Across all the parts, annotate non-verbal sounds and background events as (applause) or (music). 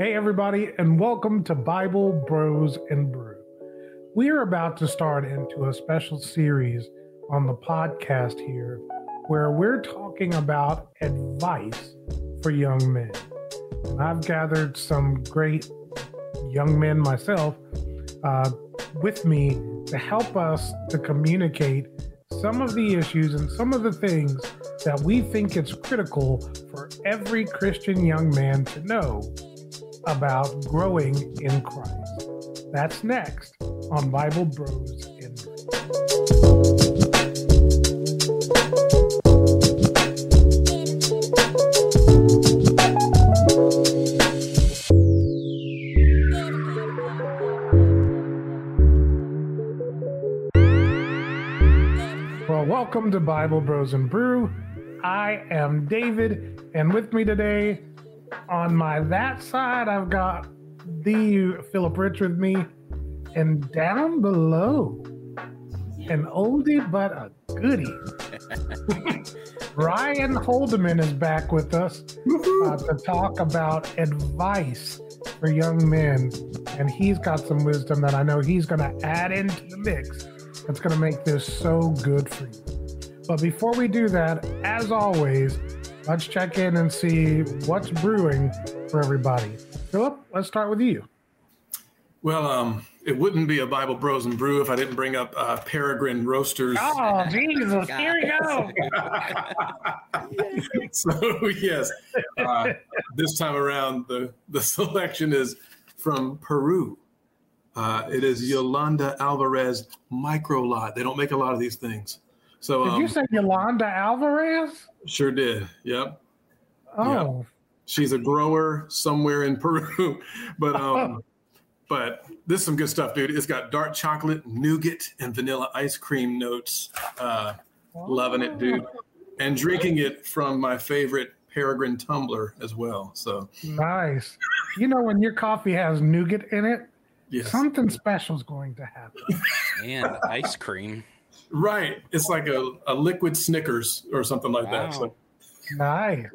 Hey, everybody, and welcome to Bible Bros and Brew. We are about to start into a special series on the podcast here where we're talking about advice for young men. And I've gathered some great young men myself uh, with me to help us to communicate some of the issues and some of the things that we think it's critical for every Christian young man to know about growing in Christ. That's next on Bible Bros in Well, welcome to Bible Bros and Brew. I am David, and with me today on my that side, I've got the Philip Rich with me, and down below, an oldie but a goodie. (laughs) Ryan Holdeman is back with us uh, to talk about advice for young men, and he's got some wisdom that I know he's going to add into the mix. That's going to make this so good for you. But before we do that, as always, let's check in and see what's brewing for everybody. Philip, let's start with you. Well, um, it wouldn't be a Bible Bros and Brew if I didn't bring up uh, Peregrine Roasters. Oh, Jesus, (laughs) here we go. (laughs) so yes, uh, this time around the the selection is from Peru. Uh, it is Yolanda Alvarez Micro Lot. They don't make a lot of these things. So Did um, you say Yolanda Alvarez? sure did. Yep. Oh, She's a grower somewhere in Peru, (laughs) but um, but this is some good stuff, dude. It's got dark chocolate, nougat, and vanilla ice cream notes. Uh, loving it, dude, and drinking it from my favorite Peregrine tumbler as well. So nice. You know, when your coffee has nougat in it, yes, something special is going to happen. (laughs) and ice cream. Right. It's like a, a liquid Snickers or something like that. So, Nice.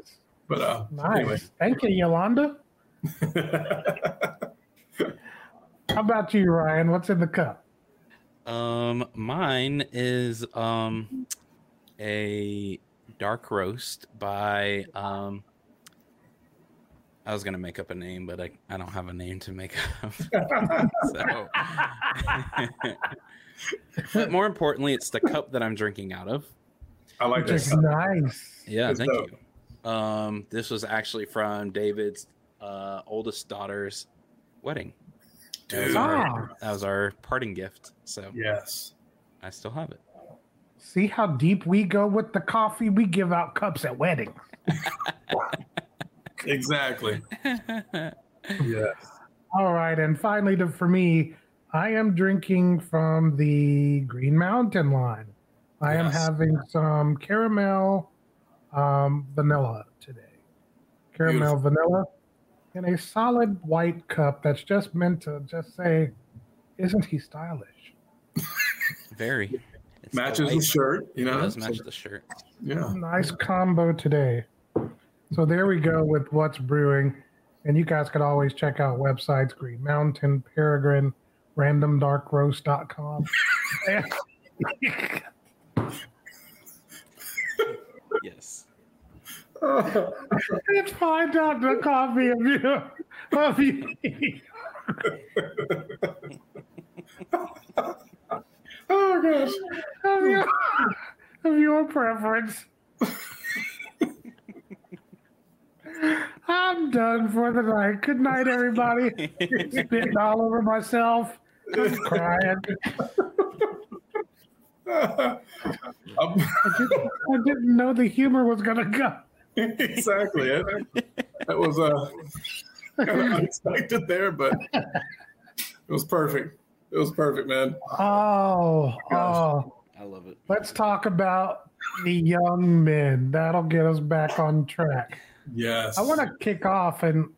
but uh, Nice. anyway. Thank you, Yolanda. (laughs) How about you, Ryan? What's in the cup? Um, mine is um a dark roast by um. I was gonna make up a name, but I, I don't have a name to make up. (laughs) so, (laughs) but (laughs) more importantly, it's the cup that I'm drinking out of. I like Which is this. nice. Yeah, Good thank stuff. you. Um, this was actually from David's uh, oldest daughter's wedding. That was, our, that was our parting gift. So Yes. I still have it. See how deep we go with the coffee? We give out cups at weddings. Exactly. (laughs) yes. All right, and finally, to, for me, I am drinking from the Green Mountain line. I am having some caramel um, vanilla today. Caramel vanilla in a solid white cup that's just meant to just say, "Isn't he stylish?" (laughs) Very. It's Matches the white- shirt, you It know. does So, match the shirt. yeah. Nice combo today. So there we go with what's brewing. And you guys could always check out websites Green Mountain, Peregrine, randomdarkroast.com. Yes. (laughs) it's find out the coffee of you. Of you. oh gosh. Of your, of your preference. I'm done for the night. Good night, everybody. (laughs) Spitting all over myself. I'm crying. Um, I didn't, I didn't know the humor was gonna go. exactly. That was uh, kind of (laughs) unexpected there, but it was perfect. It was perfect, man. Oh, oh. I love it. Let's talk about the young men. That'll get us back on track. Yes. I want to kick off and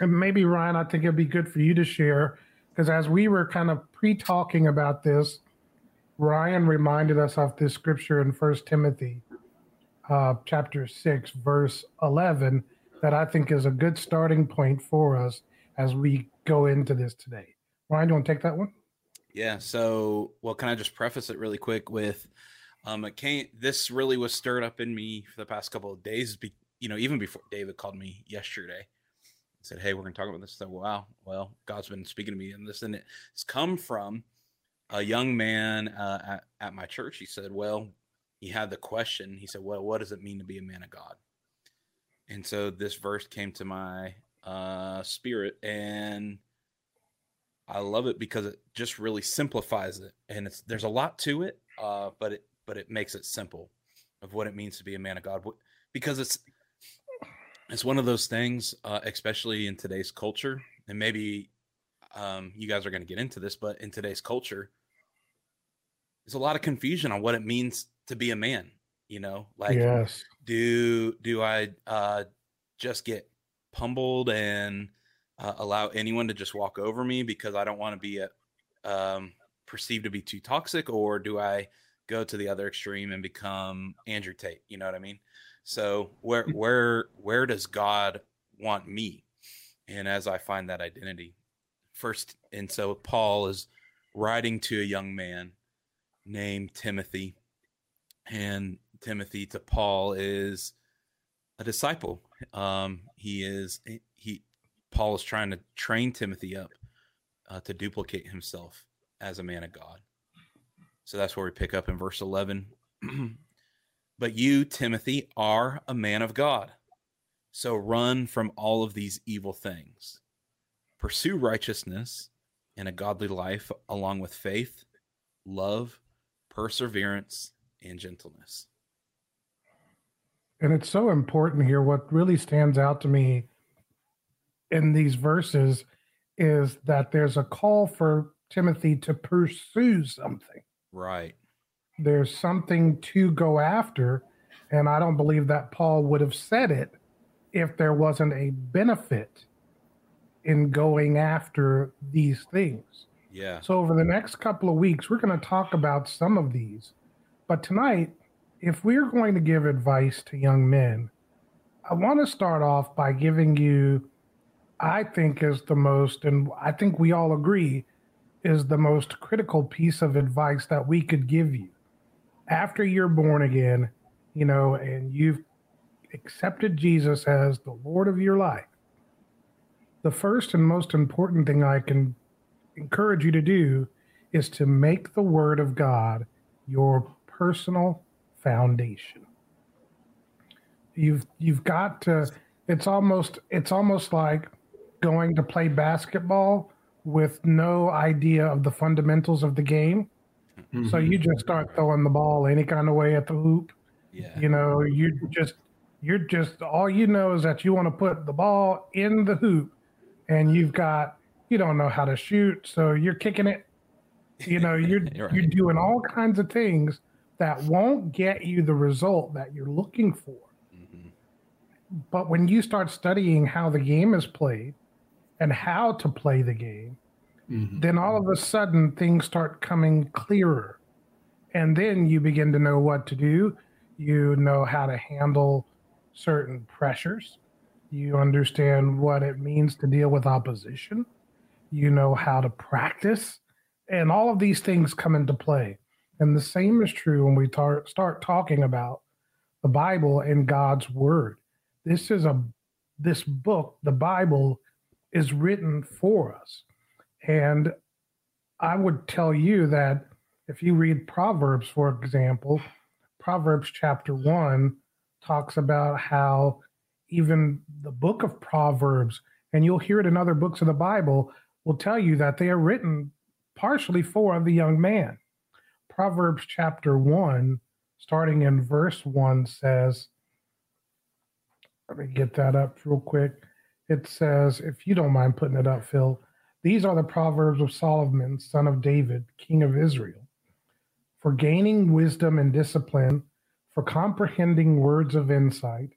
and maybe Ryan, I think it'd be good for you to share because as we were kind of pre-talking about this, Ryan reminded us of this scripture in First Timothy, uh, chapter six, verse eleven, that I think is a good starting point for us as we go into this today. Ryan, do you want to take that one? Yeah. So, well, can I just preface it really quick with um, it came, this really was stirred up in me for the past couple of days. Be, you know, even before David called me yesterday, said, "Hey, we're going to talk about this." So, wow, well, God's been speaking to me, in this, and it's come from a young man uh, at, at my church. He said, "Well, he had the question. He said, "Well, what does it mean to be a man of God?" And so this verse came to my uh, spirit, and I love it because it just really simplifies it, and it's there's a lot to it, uh, but it but it makes it simple of what it means to be a man of God because it's it's one of those things, uh, especially in today's culture, and maybe um, you guys are going to get into this, but in today's culture, there's a lot of confusion on what it means to be a man. You know, like yes. do do I uh, just get pummeled and uh, allow anyone to just walk over me because I don't want to be a, um, perceived to be too toxic, or do I go to the other extreme and become Andrew Tate? You know what I mean? So where where where does God want me? And as I find that identity, first, and so Paul is writing to a young man named Timothy, and Timothy to Paul is a disciple. Um, he is he Paul is trying to train Timothy up uh, to duplicate himself as a man of God. So that's where we pick up in verse 11. (clears throat) but you, Timothy, are a man of God. So run from all of these evil things. Pursue righteousness and a godly life, along with faith, love, perseverance, and gentleness. And it's so important here. What really stands out to me in these verses is that there's a call for Timothy to pursue something. Right. There's something to go after. And I don't believe that Paul would have said it if there wasn't a benefit in going after these things. Yeah. So over the next couple of weeks, we're going to talk about some of these. But tonight, if we're going to give advice to young men, I want to start off by giving you I think is the most, and I think we all agree, is the most critical piece of advice that we could give you. After you're born again, you know, and you've accepted Jesus as the Lord of your life, the first and most important thing I can encourage you to do is to make the Word of God your personal foundation. You've you've got to. It's almost it's almost like going to play basketball with no idea of the fundamentals of the game. Mm-hmm. So you just start throwing the ball any kind of way at the hoop. Yeah. You know, you just you're just all you know is that you want to put the ball in the hoop and you've got you don't know how to shoot, so you're kicking it. You know, you're (laughs) you're, right. you're doing all kinds of things that won't get you the result that you're looking for. Mm-hmm. But when you start studying how the game is played, and how to play the game, mm-hmm. then all of a sudden things start coming clearer. And then you begin to know what to do. You know how to handle certain pressures. You understand what it means to deal with opposition. You know how to practice. And all of these things come into play. And the same is true when we tar- start talking about the Bible and God's Word. This is a this book, the Bible, is written for us. And I would tell you that if you read Proverbs, for example, Proverbs chapter one talks about how even the book of Proverbs, and you'll hear it in other books of the Bible, will tell you that they are written partially for the young man. Proverbs chapter 1, starting in verse 1, says, let me get that up real quick it says, if you don't mind putting it up, Phil, these are the Proverbs of Solomon, son of David, king of Israel. For gaining wisdom and discipline, for comprehending words of insight,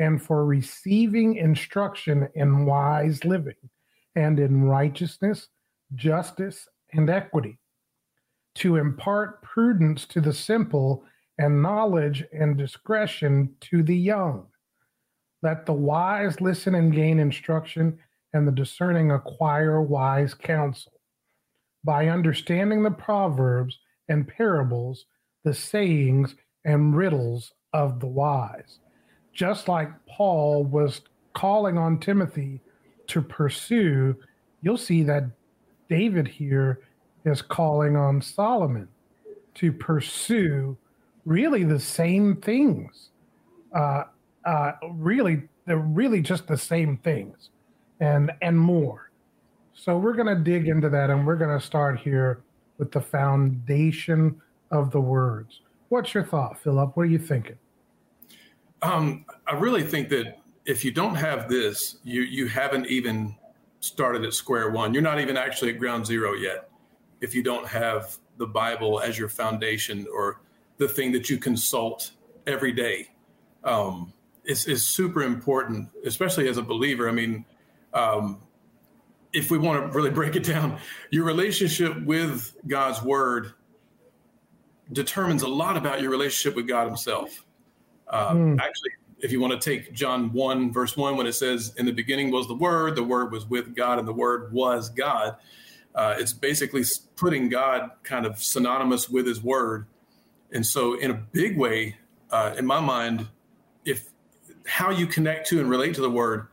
and for receiving instruction in wise living, and in righteousness, justice, and equity, to impart prudence to the simple, and knowledge and discretion to the young Let the wise listen and gain instruction, and the discerning acquire wise counsel. By understanding the proverbs and parables, the sayings and riddles of the wise. Just like Paul was calling on Timothy to pursue, you'll see that David here is calling on Solomon to pursue really the same things. Uh, uh, really, they're really just the same things, and and more. So we're going to dig into that, and we're going to start here with the foundation of the words. What's your thought, Philip? What are you thinking? Um, I really think that if you don't have this, you you haven't even started at square one. You're not even actually at ground zero yet. If you don't have the Bible as your foundation or the thing that you consult every day, um, is is super important, especially as a believer. I mean, um, if we want to really break it down, your relationship with God's Word determines a lot about your relationship with God Himself. mm. Actually, if you want to take John 1, verse 1, when it says, In the beginning was the Word, the Word was with God, and the Word was God, uh, it's basically putting God kind of synonymous with His Word. And so, in a big way, uh, in my mind, if how you connect to and relate to the Word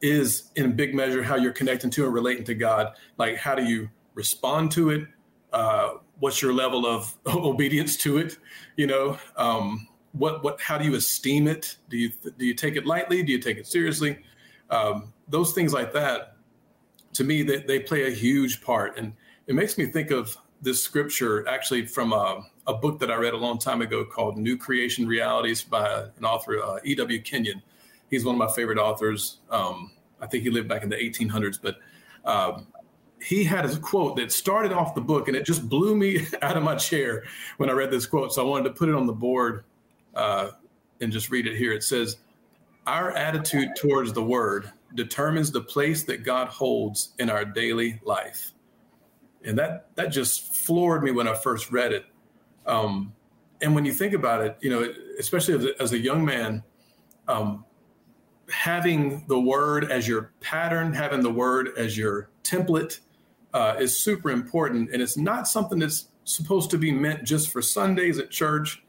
is in a big measure how you're connecting to and relating to God. Like, how do you respond to it? Uh, what's your level of (laughs) obedience to it? You know, um, what what how do you esteem it? Do you do you take it lightly? Do you take it seriously? Um, those things like that, to me, they, they play a huge part, and it makes me think of this scripture actually from a, a book that I read a long time ago called New Creation Realities by an author, uh, E.W. Kenyon. He's one of my favorite authors. Um, I think he lived back in the 1800s, but um, he had a quote that started off the book and it just blew me (laughs) out of my chair when I read this quote. So I wanted to put it on the board uh, and just read it here. It says, Our attitude towards the word determines the place that God holds in our daily life. And that, that just floored me when I first read it. Um, and when you think about it, you know, especially as a, as a young man, um, having the word as your pattern, having the word as your template uh, is super important. And it's not something that's supposed to be meant just for Sundays at church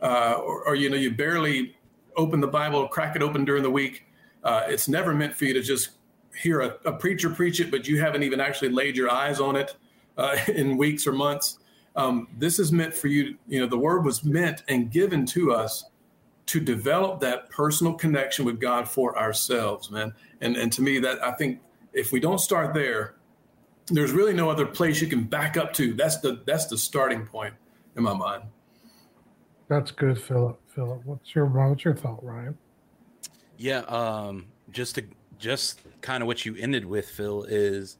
uh, or, or, you know, you barely open the Bible, crack it open during the week. Uh, it's never meant for you to just hear a, a, preacher preach it, but you haven't even actually laid your eyes on it uh, (laughs) in weeks or months. Um, this is meant for you. You know, the word was meant and given to us to develop that personal connection with God for ourselves, man. And and to me, that I think if we don't start there, there's really no other place you can back up to. That's the that's the starting point in my mind. That's good, Philip. Philip, what's your what's your thought, Ryan? Yeah, um, just to just kind of what you ended with, Phil, is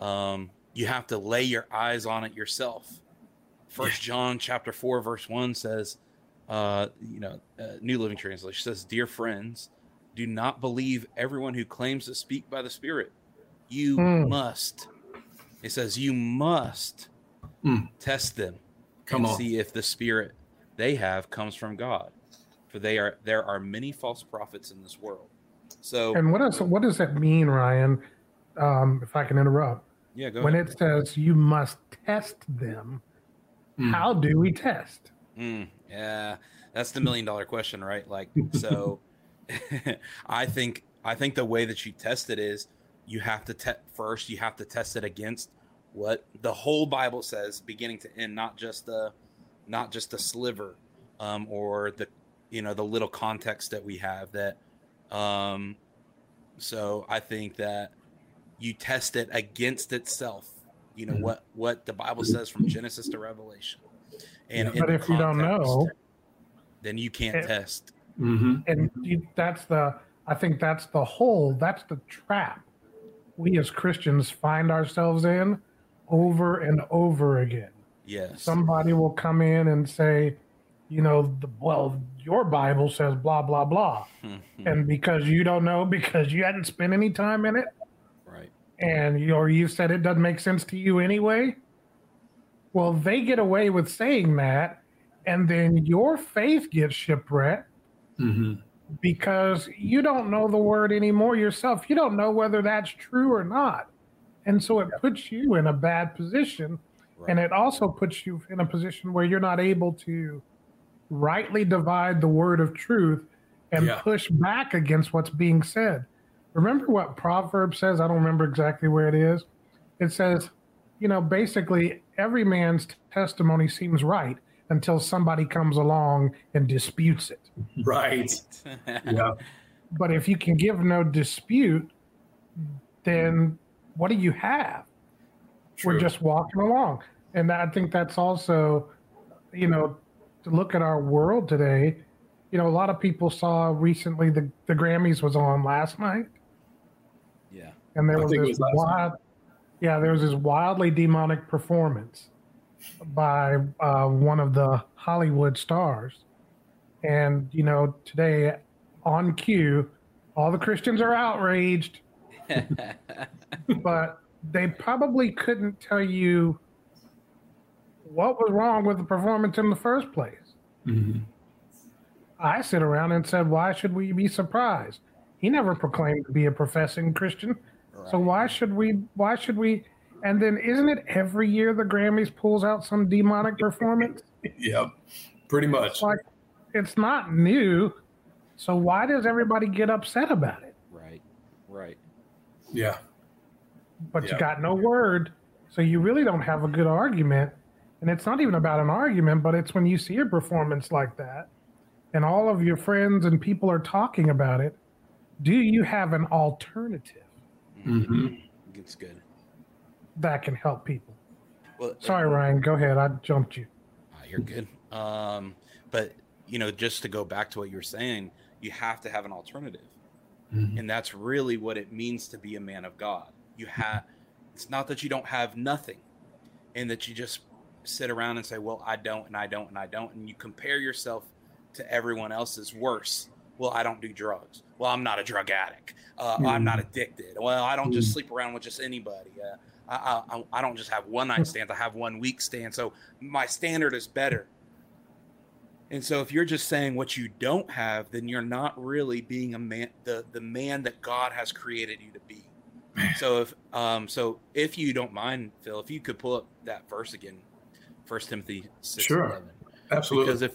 um, you have to lay your eyes on it yourself. First yeah. John chapter four verse one says, uh, you know, uh, New Living Translation says, "Dear friends, do not believe everyone who claims to speak by the Spirit. You mm. must." It says you must mm. test them Come and on. see if the Spirit they have comes from God. For they are there are many false prophets in this world. So And what does what does that mean, Ryan? Um, if I can interrupt. Yeah, go When ahead. it says you must test them, mm. how do we test? Mm, yeah, that's the million dollar question, right? Like, so (laughs) I think I think the way that you test it is you have to test first. You have to test it against what the whole Bible says, beginning to end, not just the not just a sliver um, or the you know the little context that we have that um, so i think that you test it against itself you know mm-hmm. what what the bible says from genesis to revelation and but if you don't know then you can't and, test mm-hmm. and you, that's the i think that's the hole that's the trap we as christians find ourselves in over and over again Yes. Somebody will come in and say, you know, the, well, your Bible says blah blah blah, and because you don't know because you hadn't spent any time in it, right? And you or you said it doesn't make sense to you anyway. Well, they get away with saying that, and then your faith gets shipwrecked, mm-hmm. because you don't know the word anymore yourself. You don't know whether that's true or not. And so it puts you in a bad position. Right. And it also puts you in a position where you're not able to rightly divide the word of truth and yeah. push back against what's being said. Remember what Proverbs says? I don't remember exactly where it is. It says, you know, basically every man's testimony seems right until somebody comes along and disputes it. Right. (laughs) yeah. But if you can give no dispute, then what do you have? True. We're just walking along. And I think that's also, you know, to look at our world today, you know, a lot of people saw recently the, the Grammys was on last night. Yeah. And there was this was wild, yeah, there was this wildly demonic performance by uh, one of the Hollywood stars. And, you know, today on cue, all the Christians are outraged. (laughs) but they probably couldn't tell you what was wrong with the performance in the first place. Mm-hmm. I sit around and said, why should we be surprised? He never proclaimed to be a professing Christian. Right. So why should we why should we and then isn't it every year the Grammys pulls out some demonic performance? (laughs) yep. Pretty much. It's like it's not new. So why does everybody get upset about it? Right. Right. Yeah. But yeah. you got no word. So you really don't have a good argument. And it's not even about an argument, but it's when you see a performance like that and all of your friends and people are talking about it. Do you have an alternative? Mm-hmm. It's good. That can help people. Well, Sorry, Ryan. Go ahead. I jumped you. Ah, you're good. Um, but you know, just to go back to what you were saying, you have to have an alternative. Mm-hmm. And that's really what it means to be a man of God. You have it's not that you don't have nothing and that you just sit around and say, Well, I don't and I don't and I don't and you compare yourself to everyone else's worse. Well, I don't do drugs. Well, I'm not a drug addict. Uh, mm-hmm. I'm not addicted. Well, I don't just mm-hmm. sleep around with just anybody. Uh, I, I, I don't just have one night stands. I have one week stand. So my standard is better. And so if you're just saying what you don't have, then you're not really being a man, the, the man that God has created you to be. So if um so if you don't mind, Phil, if you could pull up that verse again, First Timothy six sure. 11. Absolutely. Because if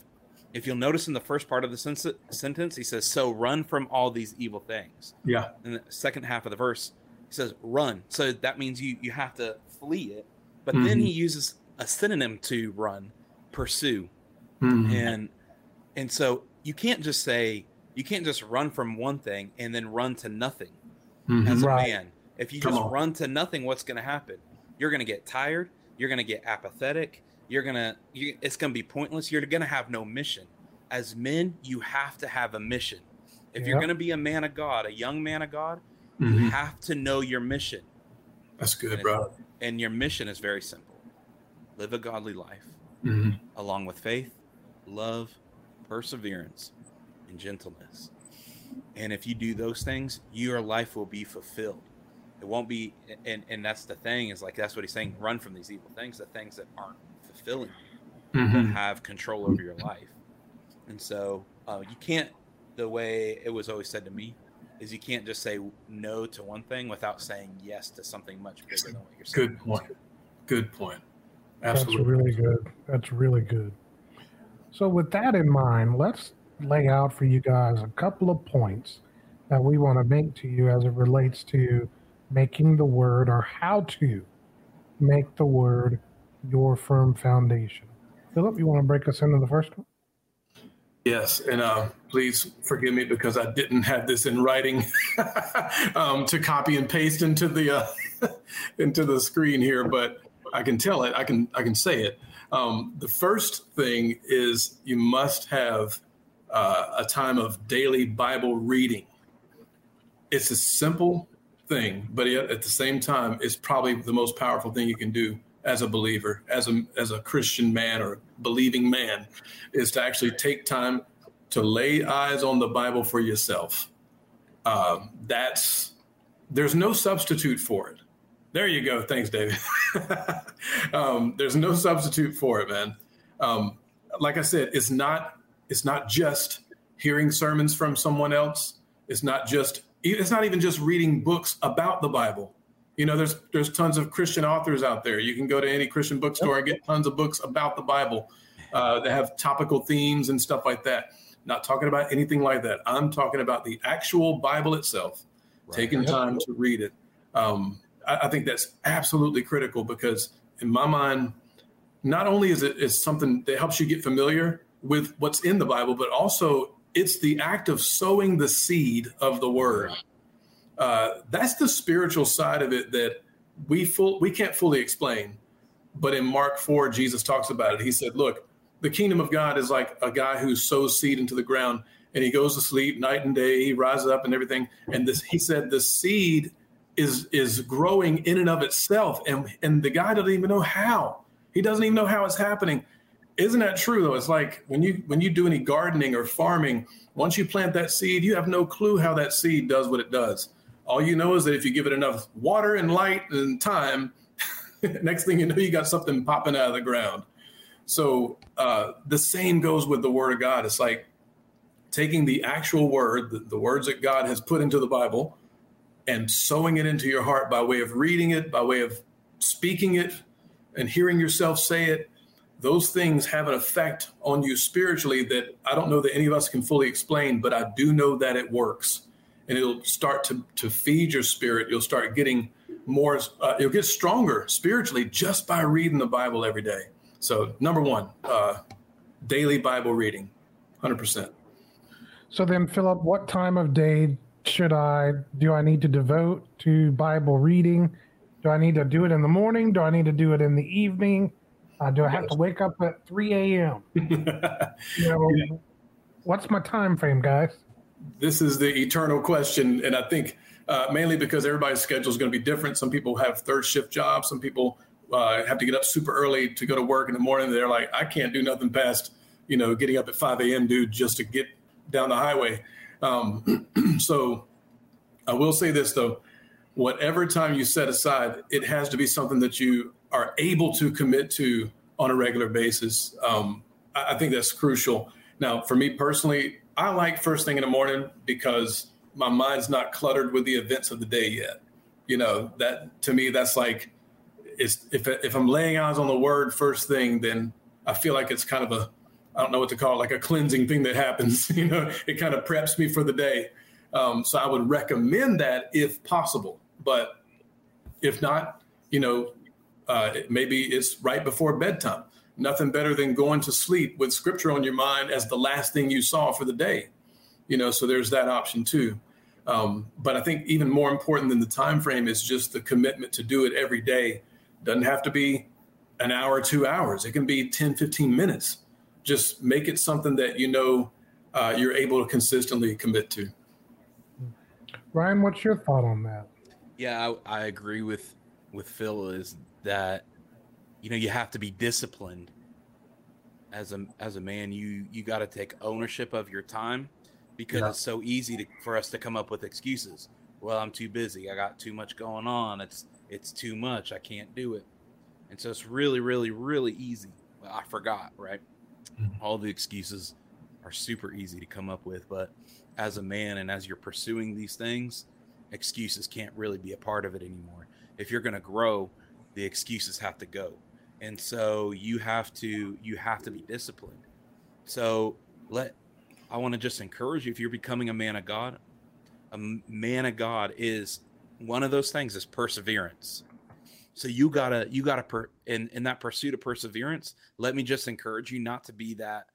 if you'll notice in the first part of the sen- sentence, he says, "So run from all these evil things." Yeah. In the second half of the verse, he says, "Run." So that means you you have to flee it. But mm-hmm. then he uses a synonym to run, pursue. Mm-hmm. And and so you can't just say you can't just run from one thing and then run to nothing mm-hmm. as a right. man. If you Come just on. run to nothing, what's going to happen? You're going to get tired. You're going to get apathetic. You're going to you, it's going to be pointless. You're going to have no mission. As men, you have to have a mission. If yep. you're going to be a man of God, a young man of God, mm-hmm. you have to know your mission. That's good, and, bro. And your mission is very simple: live a godly life, mm-hmm. along with faith, love, perseverance, and gentleness. And if you do those things, your life will be fulfilled. It won't be, and and that's the thing is like that's what he's saying. Run from these evil things, the things that aren't fulfilling you, mm-hmm. that have control over your life. And so uh, you can't. The way it was always said to me is you can't just say no to one thing without saying yes to something much bigger than what you're saying. Good point. Good point. Absolutely. That's really good. That's really good. So, with that in mind, let's lay out for you guys a couple of points that we want to make to you as it relates to making the word or how to make the word your firm foundation. Philip, you want to break us into the first one? Yes, and uh, please forgive me because I didn't have this in writing (laughs) um, to copy and paste into the uh, (laughs) into the screen here, but I can tell it. I can I can say it. Um, the first thing is you must have uh, a time of daily Bible reading. It's a simple thing, but at the same time, it's probably the most powerful thing you can do as a believer, as a as a Christian man or believing man, is to actually take time to lay eyes on the Bible for yourself. Uh, that's there's no substitute for it. There you go. Thanks, David. (laughs) um, there's no substitute for it, man. Um, like I said, it's not it's not just hearing sermons from someone else. It's not just it's not even just reading books about the Bible. You know, there's there's tons of Christian authors out there. You can go to any Christian bookstore and get tons of books about the Bible uh, that have topical themes and stuff like that. Not talking about anything like that. I'm talking about the actual Bible itself. Right. Taking time to read it. Um, I, I think that's absolutely critical because, in my mind, not only is it is something that helps you get familiar with what's in the Bible, but also it's the act of sowing the seed of the word. Uh, that's the spiritual side of it that we full we can't fully explain. But in Mark 4, Jesus talks about it. He said, Look, the kingdom of God is like a guy who sows seed into the ground and he goes to sleep night and day, he rises up and everything. And this he said the seed is is growing in and of itself. And and the guy doesn't even know how. He doesn't even know how it's happening. Isn't that true though? It's like when you when you do any gardening or farming, once you plant that seed, you have no clue how that seed does what it does. All you know is that if you give it enough water and light and time, (laughs) next thing you know, you got something popping out of the ground. So uh, the same goes with the Word of God. It's like taking the actual word, the, the words that God has put into the Bible, and sowing it into your heart by way of reading it, by way of speaking it, and hearing yourself say it those things have an effect on you spiritually that I don't know that any of us can fully explain, but I do know that it works. And it'll start to, to feed your spirit. You'll start getting more, uh, you'll get stronger spiritually just by reading the Bible every day. So, number one, uh, daily Bible reading, 100%. So, then, Philip, what time of day should I, do I need to devote to Bible reading? Do I need to do it in the morning? Do I need to do it in the evening? Uh, do I have to wake up at 3 a.m.? (laughs) you know, what's my time frame, guys? This is the eternal question. And I think uh, mainly because everybody's schedule is going to be different. Some people have third shift jobs. Some people uh, have to get up super early to go to work in the morning. They're like, I can't do nothing past, you know, getting up at 5 a.m., dude, just to get down the highway. Um, (clears throat) so I will say this, though whatever time you set aside, it has to be something that you are able to commit to on a regular basis. Um, I, I think that's crucial. Now, for me personally, I like first thing in the morning because my mind's not cluttered with the events of the day yet. You know, that to me, that's like, it's, if, if I'm laying eyes on the word first thing, then I feel like it's kind of a, I don't know what to call it, like a cleansing thing that happens. (laughs) You know, it kind of preps me for the day. Um, so I would recommend that if possible. But if not, you know, uh, maybe it's right before bedtime. Nothing better than going to sleep with scripture on your mind as the last thing you saw for the day. You know, so there's that option too. Um, but I think even more important than the time frame is just the commitment to do it every day. Doesn't have to be an hour, two hours. It can be 10, 15 minutes. Just make it something that you know uh, you're able to consistently commit to. Ryan, what's your thought on that? Yeah, I, I agree with with Phil. Is that you know you have to be disciplined as a as a man. You you got to take ownership of your time because yeah. it's so easy to, for us to come up with excuses. Well i'm too busy. I got too much going on. It's it's too much. I can't do it. And so it's really really really easy. Well, i forgot right? Mm-hmm. all the excuses are super easy to come up with but as a man and as you're pursuing these things excuses can't really be a part of it anymore. If you're going to grow the excuses have to go and so you have to you have to be disciplined. So let i want to just encourage you if you're becoming a man of god a man of god is one of those things is perseverance. So you gotta you gotta per in in that pursuit of perseverance let me just encourage you not to be that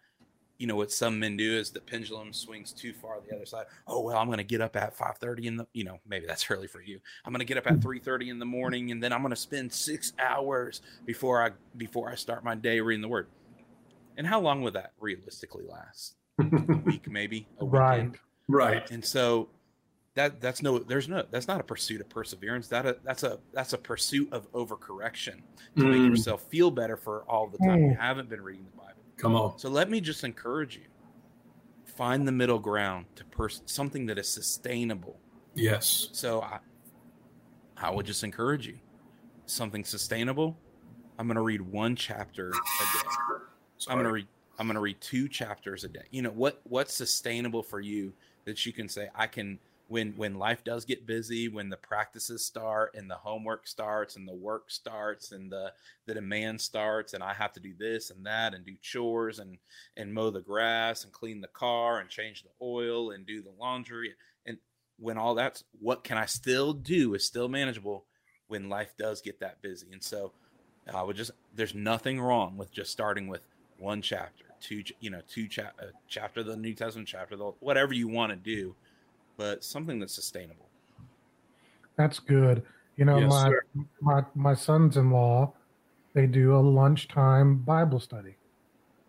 you know what some men do is the pendulum swings too far the other side. Oh well, I'm going to get up at 5:30 in the you know maybe that's (laughs) early for you. I'm going to get up at 3:30 in the morning and then I'm going to spend 6 hours before I before I start my day reading the word. And how long would that realistically last? a week (laughs) maybe, a weekend. Right. Right. And so that that's no there's no that's not a pursuit of perseverance. That a, that's a that's a pursuit of overcorrection to mm. make yourself feel better for all the time mm. you haven't been reading the Bible. Come on. So let me just encourage you. Find the middle ground to pers- something that is sustainable. Yes. So I, I would just encourage you. Something sustainable. I'm going to read one chapter a day. Sorry. I'm going to read I'm going to read two chapters a day. You know what what's sustainable for you that you can say I can when when life does get busy, when the practices start and the homework starts and the work starts and the the demand starts and I have to do this and that and do chores and and mow the grass and clean the car and change the oil and do the laundry and when all that's what can I still do is still manageable when life does get that busy. And so I would just there's nothing wrong with just starting with one chapter, two you know, two cha- uh, chapter of the New Testament, chapter the whatever you want to do but something that's sustainable. That's good. You know, yes, my, my my sons-in-law, they do a lunchtime Bible study.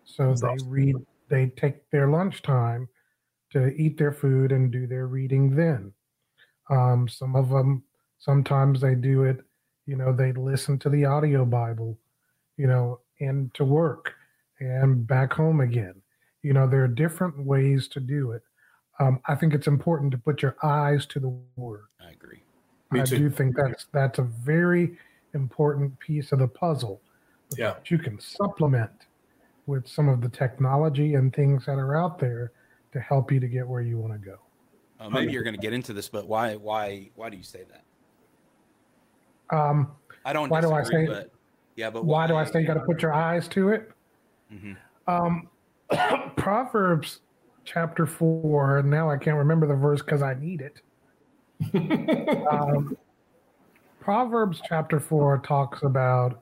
So that's they awesome. read. They take their lunchtime to eat their food and do their reading then. Um, some of them, sometimes they do it. You know, they listen to the audio Bible. You know, into work and back home again. You know, there are different ways to do it um, I think it's important to put your eyes to the word. I agree. Me I too. do think that's that's a very important piece of the puzzle. Yeah, you can supplement with some of the technology and things that are out there to help you to get where you want to go. Uh, maybe you're going to get into this, but why why why do you say that? Um, I don't. Why disagree, do I say? But, yeah, but why, why do I say you got to put your eyes to it? Mm-hmm. Um, (coughs) Proverbs chapter four. Now I can't remember the verse because I need it. (laughs) um, Proverbs chapter four talks about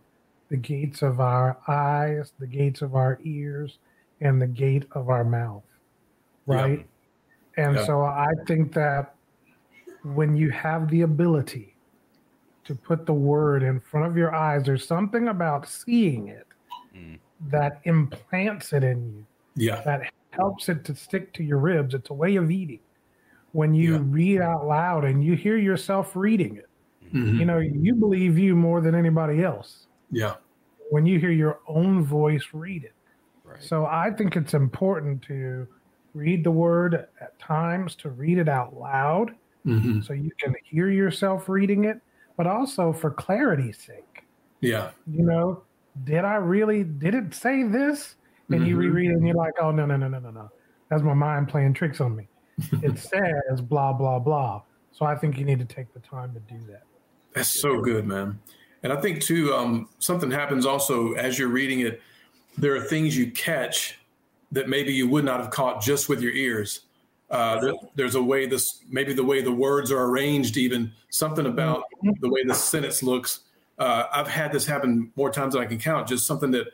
the gates of our eyes, the gates of our ears, and the gate of our mouth. Right. Yeah. And yeah. so I think that when you have the ability to put the word in front of your eyes, there's something about seeing it mm. that implants it in you. Yeah. That helps it to stick to your ribs. It's a way of eating. When you yeah. read out loud and you hear yourself reading it, mm-hmm. you know, you believe you more than anybody else. Yeah. When you hear your own voice read it. Right. So I think it's important to read the word at times, to read it out loud mm-hmm. so you can hear yourself reading it, but also for clarity's sake. Yeah. You know, did I really, did it say this? And mm-hmm. you reread it and you're like, oh no, no, no, no, no, no. That's my mind playing tricks on me. it (laughs) says blah, blah, blah. So I think you need to take the time to do that. That's so good, man. And I think too, um, something happens also as you're reading it. There are things you catch that maybe you would not have caught just with your ears. Uh, there, there's a way this, maybe the way the words are arranged, even something about mm-hmm. the way the sentence looks. Uh, I've had this happen more times than I can count. Just something that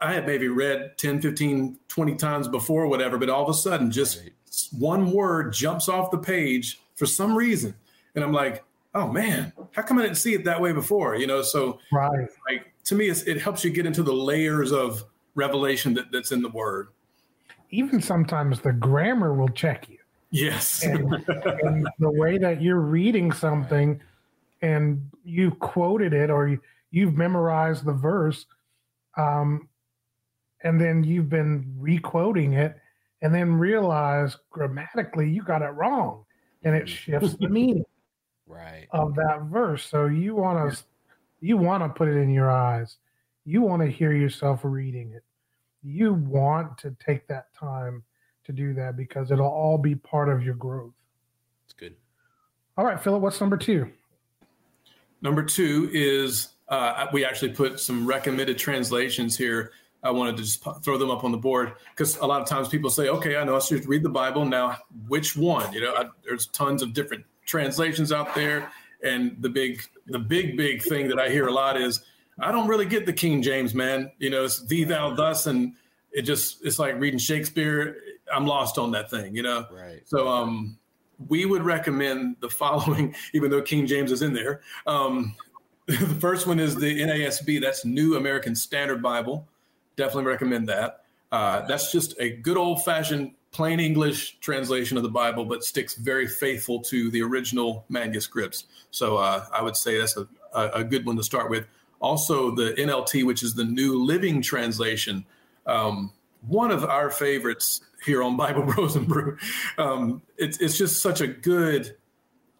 I had maybe read 10, 15, 20 times before, whatever, but all of a sudden, just right. one word jumps off the page for some reason. And I'm like, oh man, how come I didn't see it that way before? You know, so right. like to me, it helps you get into the layers of revelation that, that's in the word. Even sometimes the grammar will check you. Yes. and, and the way that you're reading something and you quoted it or you've memorized the verse, um, and then you've been requoting it and then realize grammatically you got it wrong and it shifts the (laughs) meaning right. of that verse. So you want to you want to put it in your eyes. You want to hear yourself reading it. You want to take that time to do that because it'll all be part of your growth. It's good. All right philip what's number two? Number two is uh, we actually put some recommended translations here I wanted to just throw them up on the board because a lot of times people say, okay, I know I should read the Bible. Now, which one? You know, I, there's tons of different translations out there. And the big, the big, big thing that I hear a lot is, I don't really get the King James, man. You know, it's thee, thou, thus. And it just, it's like reading Shakespeare. I'm lost on that thing, you know? Right. So, um, we would recommend the following, (laughs) even though King James is in there. Um, (laughs) the first one is the NASB, that's New American Standard Bible. Definitely recommend that. Uh, that's just a good old fashioned plain English translation of the Bible, but sticks very faithful to the original manuscripts. So uh, I would say that's a, a, good one to start with. Also, the NLT, which is the New Living Translation, um, one of our favorites here on Bible (laughs) Bros and Brew. Um, it's, it's just such a good.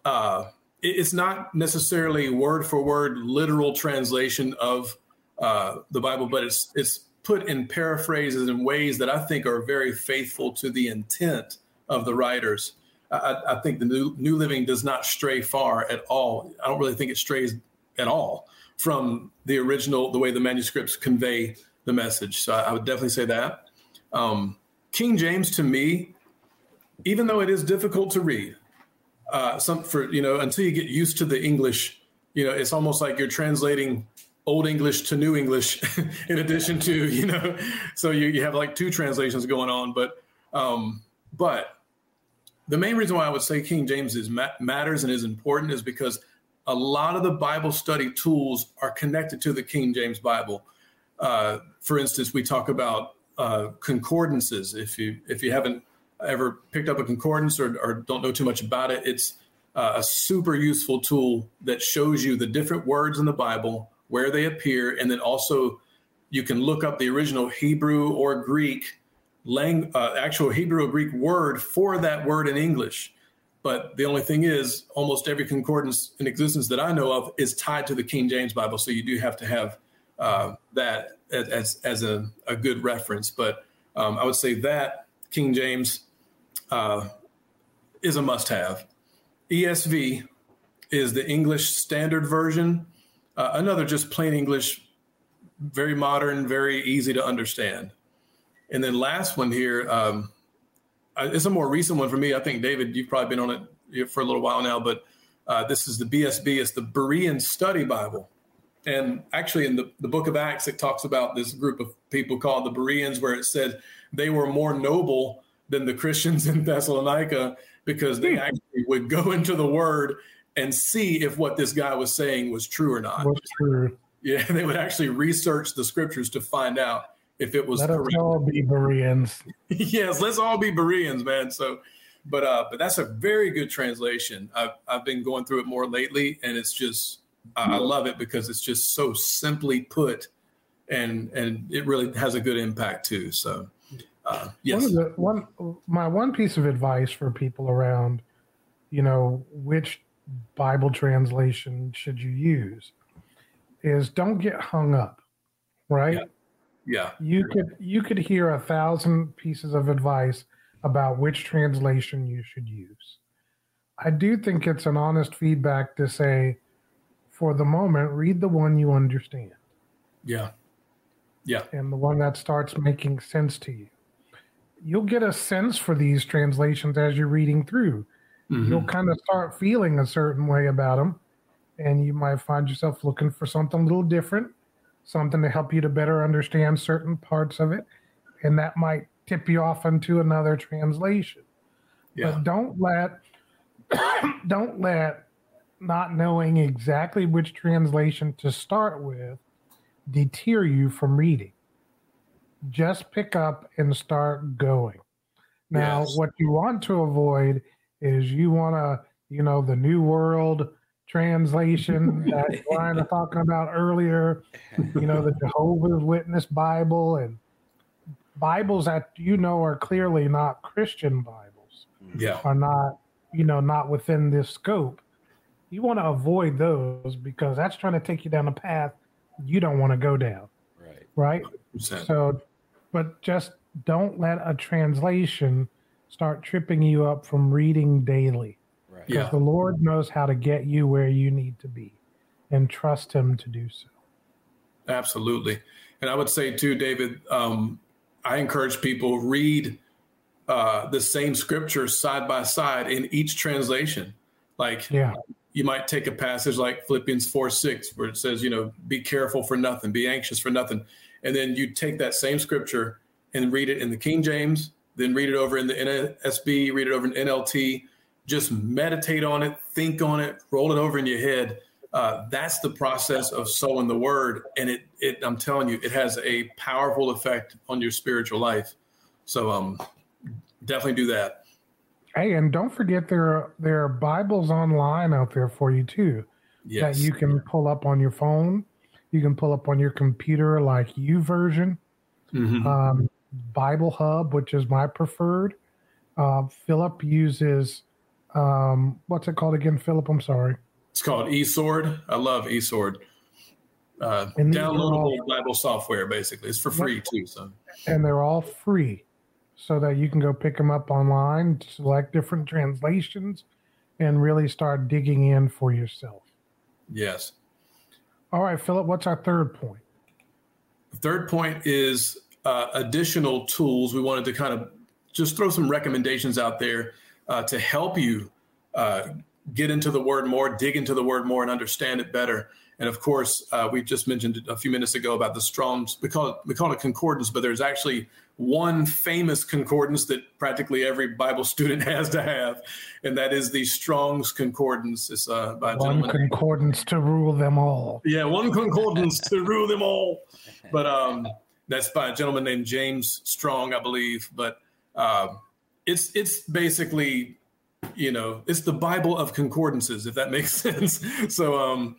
Uh, it's not necessarily word for word literal translation of uh, the Bible, but it's it's put in paraphrases in ways that I think are very faithful to the intent of the writers. I, I think the New, New Living does not stray far at all. I don't really think it strays at all from the original, the way the manuscripts convey the message. So I, I would definitely say that. Um, King James, to me, even though it is difficult to read, uh, some for you know until you get used to the English, you know, it's almost like you're translating old English to new English, (laughs) in addition to you know, so you, you have like two translations going on. But um, but the main reason why I would say King James is ma- matters and is important is because a lot of the Bible study tools are connected to the King James Bible. Uh, for instance, we talk about uh, concordances. If you if you haven't ever picked up a concordance or, or don't know too much about it, it's uh, a super useful tool that shows you the different words in the Bible, where they appear, and then also you can look up the original Hebrew or Greek lang- uh, actual Hebrew or Greek word for that word in English. But the only thing is, almost every concordance in existence that I know of is tied to the King James Bible. So you do have to have uh, that as, as a, a, good reference. But um, I would say that King James uh, is a must have. ESV is the English Standard Version, uh, another just plain English, very modern, very easy to understand. And then last one here, um, it's a more recent one for me. I think David, you've probably been on it for a little while now, but uh, this is the BSB. It's the Berean Study Bible. And actually, in the, the book of Acts, it talks about this group of people called the Bereans, where it said they were more noble than the Christians (laughs) in Thessalonica because they hmm. actually would go (laughs) into the word and see if what this guy was saying was true or not. What's true? Yeah, (laughs) they would actually research the scriptures to find out if it was Let correct. us all be Bereans. (laughs) yes, let's all be Bereans, man. So, but uh, but that's a very good translation. I've I've been going through it more lately, and it's just I love it because it's just so simply put, and and it really has a good impact too. So, uh, yes. One, the, one my one piece of advice for people around, you know, which Bible translation should you use, is don't get hung up, right? Yeah yeah. You could you could hear a thousand pieces of advice about which translation you should use. I do think it's an honest feedback to say, for the moment, read the one you understand. Yeah. Yeah. And the one that starts making sense to you. You'll get a sense for these translations as you're reading through. Mm-hmm. You'll kind of start feeling a certain way about them, and you might find yourself looking for something a little different something to help you to better understand certain parts of it. And that might tip you off into another translation. Yeah. But don't let (coughs) don't let not knowing exactly which translation to start with deter you from reading. Just pick up and start going. Now, yes. what you want to avoid is you want to, you know, the New World translation (laughs) that Ryan was talking about earlier. You know, the Jehovah's Witness Bible and Bibles that you know are clearly not Christian Bibles. Yeah. Are not, you know, not within this scope. You want to avoid those because that's trying to take you down a path you don't want to go down. Right. Right. 100%. So, but just don't let a translation start tripping you up from reading daily. Because yeah. the Lord knows how to get you where you need to be and trust Him to do so. Absolutely. And I would say, too, David, um, I encourage people read uh, the same scripture side by side in each translation. Like, yeah. you might take a passage like Philippians 4 6, where it says, you know, be careful for nothing, be anxious for nothing. And then you take that same scripture and read it in the King James, then read it over in the NSB, read it over in NLT, just meditate on it, think on it, roll it over in your head. Uh, that's the process of sowing the word, and it, it, I'm telling you, it has a powerful effect on your spiritual life. So, um, definitely do that. Hey, and don't forget there are there are Bibles online out there for you too yes. that you can pull up on your phone. You can pull up on your computer, like YouVersion, mm-hmm. um, Bible Hub, which is my preferred. Uh, Philip uses um, what's it called again, Philip? I'm sorry. It's called eSword. I love eSword. uh, downloadable all, Bible software. Basically, it's for free too. So, and they're all free, so that you can go pick them up online, select different translations, and really start digging in for yourself. Yes. All right, Philip. What's our third point? The third point is uh, additional tools. We wanted to kind of just throw some recommendations out there uh, to help you uh, get into the word more, dig into the word more, and understand it better. And of course, uh, we just mentioned a few minutes ago about the Strong's. We call it we call it concordance, but there's actually one famous concordance that practically every Bible (laughs) student has to have, and that is the Strong's Concordance. It's uh, by one concordance to rule them all. Yeah, one concordance to rule them all. But um, that's by a gentleman named James Strong, I believe. But uh, it's it's basically, you know, it's the Bible of concordances, if that (laughs) makes sense. so, um,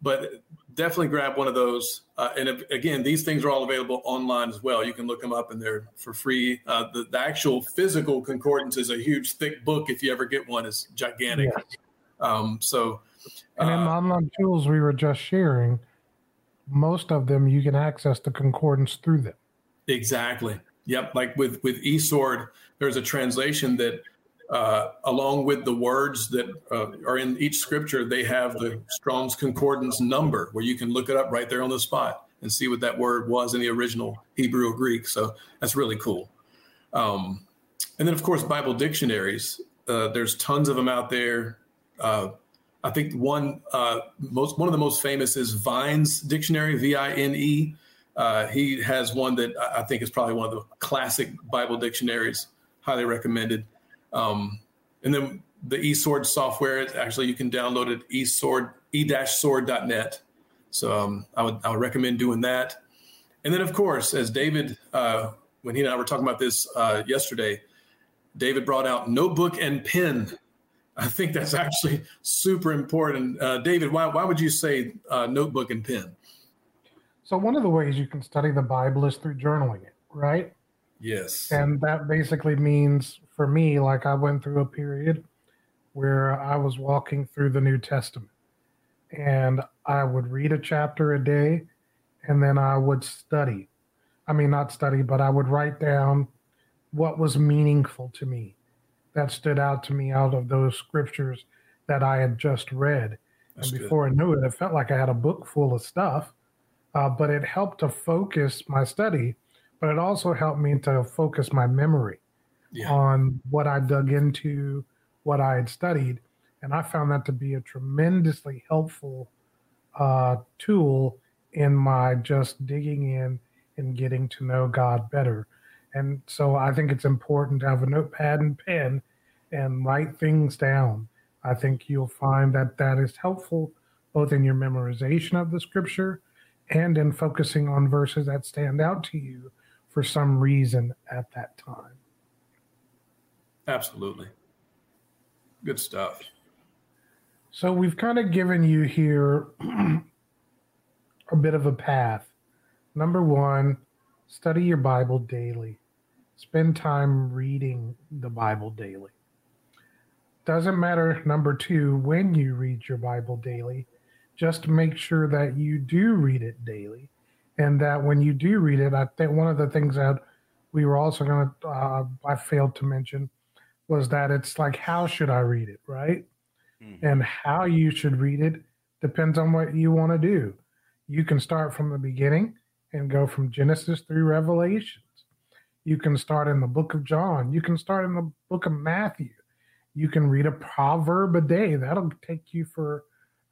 but definitely grab one of those. Uh, and if, again, these things are all available online as well. You can look them up and they're for free. Uh, the, the, actual physical concordance is a huge, thick book. If you ever get one, it's gigantic. Um, so, and in the uh, online tools we were just sharing, most of them you can access the concordance through them. Exactly. Yep. Like with with eSword, there's a translation that uh, along with the words that uh, are in each scripture, they have the Strong's Concordance number where you can look it up right there on the spot and see what that word was in the original Hebrew or Greek. So that's really cool. Um, and then, of course, Bible dictionaries. Uh, there's tons of them out there. Uh, I think one uh, most one of the most famous is Vine's dictionary, V-I-N-E. Uh, he has one that I think is probably one of the classic Bible dictionaries. Highly recommended. Um, and then the eSword software, actually you can download it eSword e-sword.net. So um, I would I would recommend doing that. And then of course, as David, uh, when he and I were talking about this uh, yesterday, David brought out notebook and pen. I think that's actually super important. Uh, David, why why would you say uh, notebook and pen? So one of the ways you can study the Bible is through journaling it, right? Yes. And that basically means for me, like I went through a period where I was walking through the New Testament and I would read a chapter a day and then I would study. I mean, not study, but I would write down what was meaningful to me that stood out to me out of those scriptures that I had just read. That's and before good. I knew it, it felt like I had a book full of stuff, uh, but it helped to focus my study, but it also helped me to focus my memory yeah. on what I dug into, what I had studied. And I found that to be a tremendously helpful uh, tool in my just digging in and getting to know God better. And so I think it's important to have a notepad and pen and write things down. I think you'll find that that is helpful both in your memorization of the scripture and in focusing on verses that stand out to you for some reason at that time. Absolutely. Good stuff. So we've kind of given you here (clears throat) a bit of a path. Number one, study your Bible daily. Spend time reading the Bible daily. Doesn't matter, number two, when you read your Bible daily, just make sure that you do read it daily. And that when you do read it, I think one of the things that we were also going to, uh, I failed to mention, was that it's like how should I read it, right? Mm-hmm. And how you should read it depends on what you want to do. You can start from the beginning and go from Genesis through Revelations. You can start in the book of John. You can start in the book of Matthew. You can read a proverb a day. That'll take you for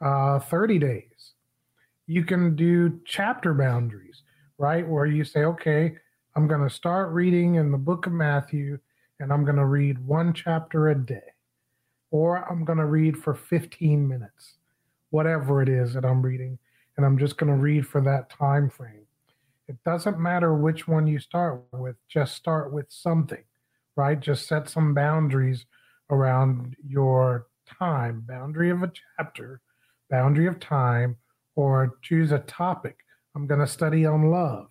uh, 30 days. You can do chapter boundaries, right? Where you say, okay, I'm going to start reading in the book of Matthew and I'm going to read one chapter a day, or I'm going to read for 15 minutes, whatever it is that I'm reading, and I'm just going to read for that time frame. It doesn't matter which one you start with, just start with something, right? Just set some boundaries around your time, boundary of a chapter, boundary of time, or choose a topic. I'm going to study on love.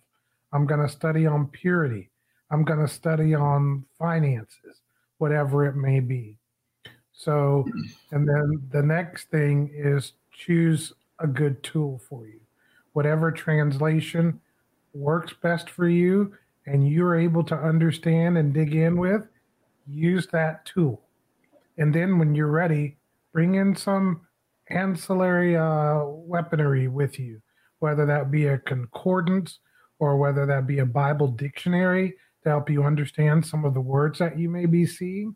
I'm going to study on purity. I'm going to study on finances, whatever it may be. So, and then the next thing is choose a good tool for you, whatever translation works best for you and you're able to understand and dig in with, use that tool. And then when you're ready, bring in some ancillary uh, weaponry with you, whether that be a concordance or whether that be a Bible dictionary to help you understand some of the words that you may be seeing.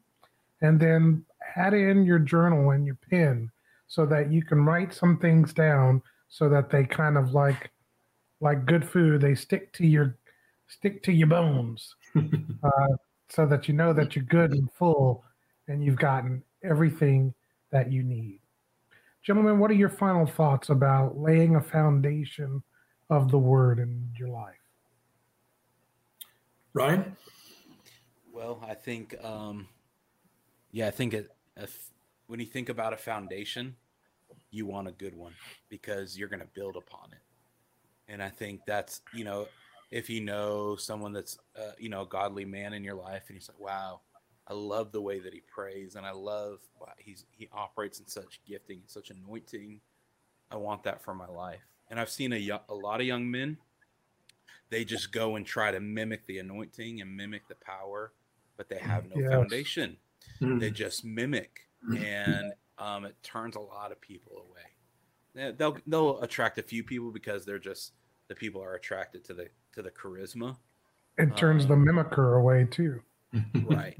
And then add in your journal and your pen so that you can write some things down so that they kind of like like good food they stick to your stick to your bones (laughs) uh, so that you know that you're good and full and you've gotten everything that you need gentlemen what are your final thoughts about laying a foundation of the word in your life Ryan? Well, I think, um, yeah, I think it, if, when you think about a foundation, you want a good one because you're going to build upon it. And I think that's, you know, if you know someone that's, uh, you know, a godly man in your life and he's like, wow, I love the way that he prays and I love he's, he operates in such gifting, such anointing. I want that for my life. And I've seen a, a lot of young men they just go and try to mimic the anointing and mimic the power, but they have no yes. foundation. Mm-hmm. They just mimic, and um, it turns a lot of people away. They'll they'll attract a few people because they're just the people are attracted to the to the charisma. It turns um, the mimicker away too. right.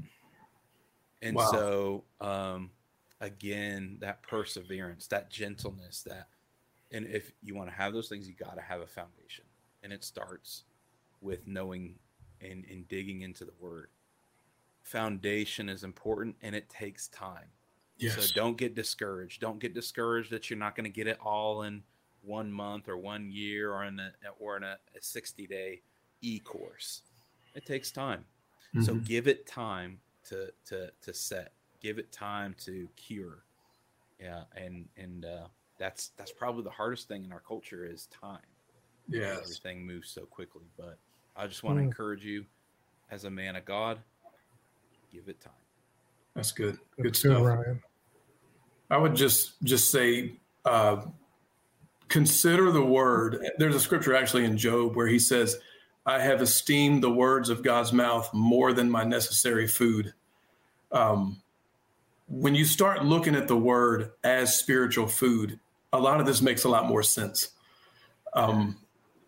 And wow. so um, again, that perseverance, that gentleness, that and if you want to have those things, you got to have a foundation and it starts with knowing and, and digging into the word. Foundation is important and it takes time. Yes. So don't get discouraged. Don't get discouraged that you're not going to get it all in one month or one year or in a or in a, a 60 day e course. It takes time. Mm-hmm. So give it time to to to set. Give it time to cure. Yeah, and and uh, that's that's probably the hardest thing in our culture is time. Yeah, everything moves so quickly. But I just want to mm. encourage you, as a man of God, give it time. That's good. Good That's stuff. Good, Ryan. I would just just say, uh, consider the word. There's a scripture actually in Job where he says, "I have esteemed the words of God's mouth more than my necessary food." Um, when you start looking at the word as spiritual food, a lot of this makes a lot more sense. Um,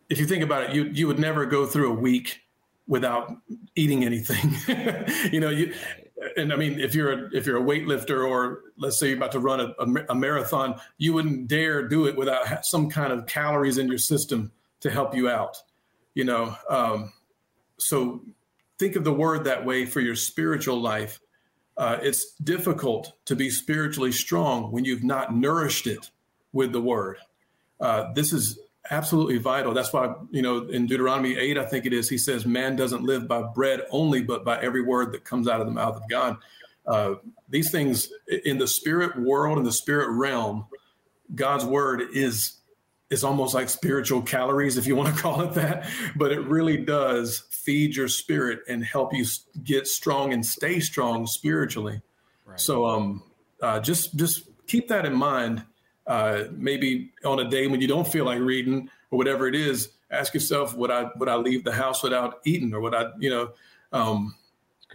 if you think about it, you you would never go through a week without eating anything. (laughs) you know, you and I mean, if you're a, if you're a weightlifter or let's say you're about to run a, a, a marathon, you wouldn't dare do it without some kind of calories in your system to help you out. You know, um, so think of the word that way for your spiritual life. Uh, it's difficult to be spiritually strong when you've not nourished it with the word. Uh, this is absolutely vital. That's why, you know, in Deuteronomy 8, I think it is, he says, man doesn't live by bread only, but by every word that comes out of the mouth of God. Uh, these things in the spirit world, in the spirit realm, God's word is is almost like spiritual calories, if you want to (laughs) call it that. But it really does feed your spirit and help you get strong and stay strong spiritually. Right. So, um, uh, just just keep that in mind uh, maybe on a day when you don't feel like reading or whatever it is, ask yourself, would I would I leave the house without eating, or would I, you know, um,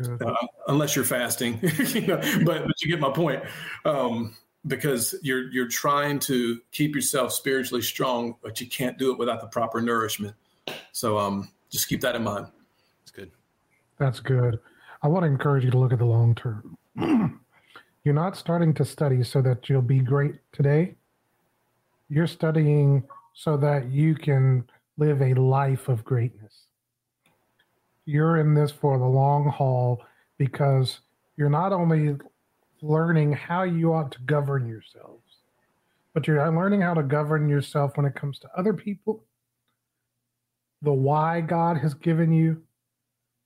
uh, unless you're fasting, (laughs) you know, but but you get my point. Um, because you're you're trying to keep yourself spiritually strong, but you can't do it without the proper nourishment. So um, just keep that in mind. That's good. That's good. I want to encourage you to look at the long term. (clears throat) you're not starting to study so that you'll be great today you're studying so that you can live a life of greatness. You're in this for the long haul because you're not only learning how you ought to govern yourselves, but you're learning how to govern yourself when it comes to other people, the why God has given you,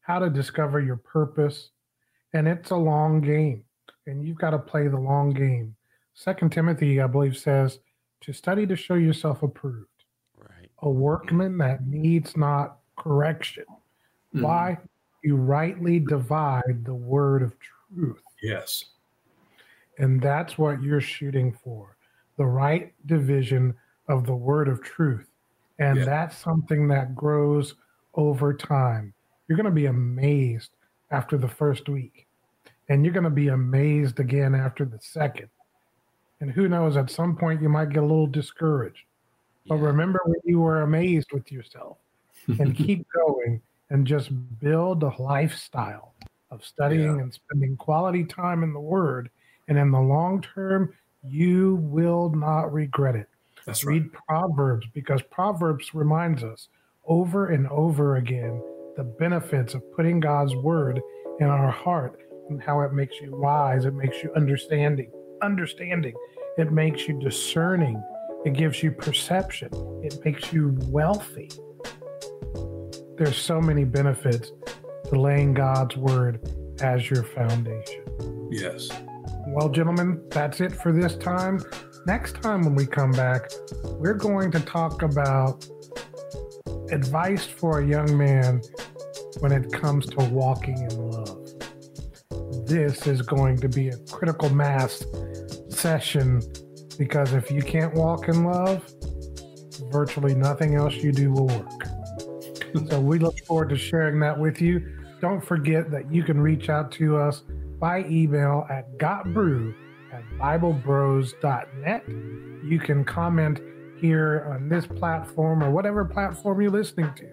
how to discover your purpose. And it's a long game, and you've got to play the long game. Second Timothy, I believe, says, to study to show yourself approved. Right. A workman that needs not correction. Mm. Why? You rightly divide the word of truth. Yes. And that's what you're shooting for the right division of the word of truth. And Yeah. that's something that grows over time. You're going to be amazed after the first week, and you're going to be amazed again after the second. And who knows, at some point, you might get a little discouraged. But Yeah. remember when you were amazed with yourself and (laughs) keep going and just build a lifestyle of studying Yeah. and spending quality time in the Word. And in the long term, you will not regret it. That's right. Read Proverbs because Proverbs reminds us over and over again the benefits of putting God's Word in our heart and how it makes you wise, it makes you understanding, understanding, it makes you discerning, it gives you perception, it makes you wealthy. There's so many benefits to laying God's Word as your foundation. Yes. Well, gentlemen, that's it for this time. Next time when we come back, we're going to talk about advice for a young man when it comes to walking in love. This is going to be a critical mass session because if you can't walk in love, virtually nothing else you do will work. so we look forward to sharing that with you. Don't forget that you can reach out to us by email at gotbrew at biblebros.net. You can comment here on this platform or whatever platform you're listening to.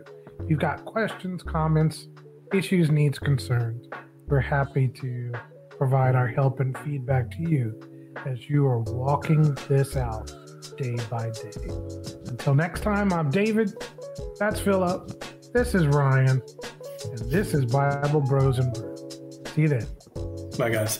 If you've got questions, comments, issues, needs, concerns, we're happy to provide our help and feedback to you as you are walking this out day by day. Until next time, I'm David. That's Philip. This is Ryan. And this is Bible Bros and Brew. See you then. Bye, guys.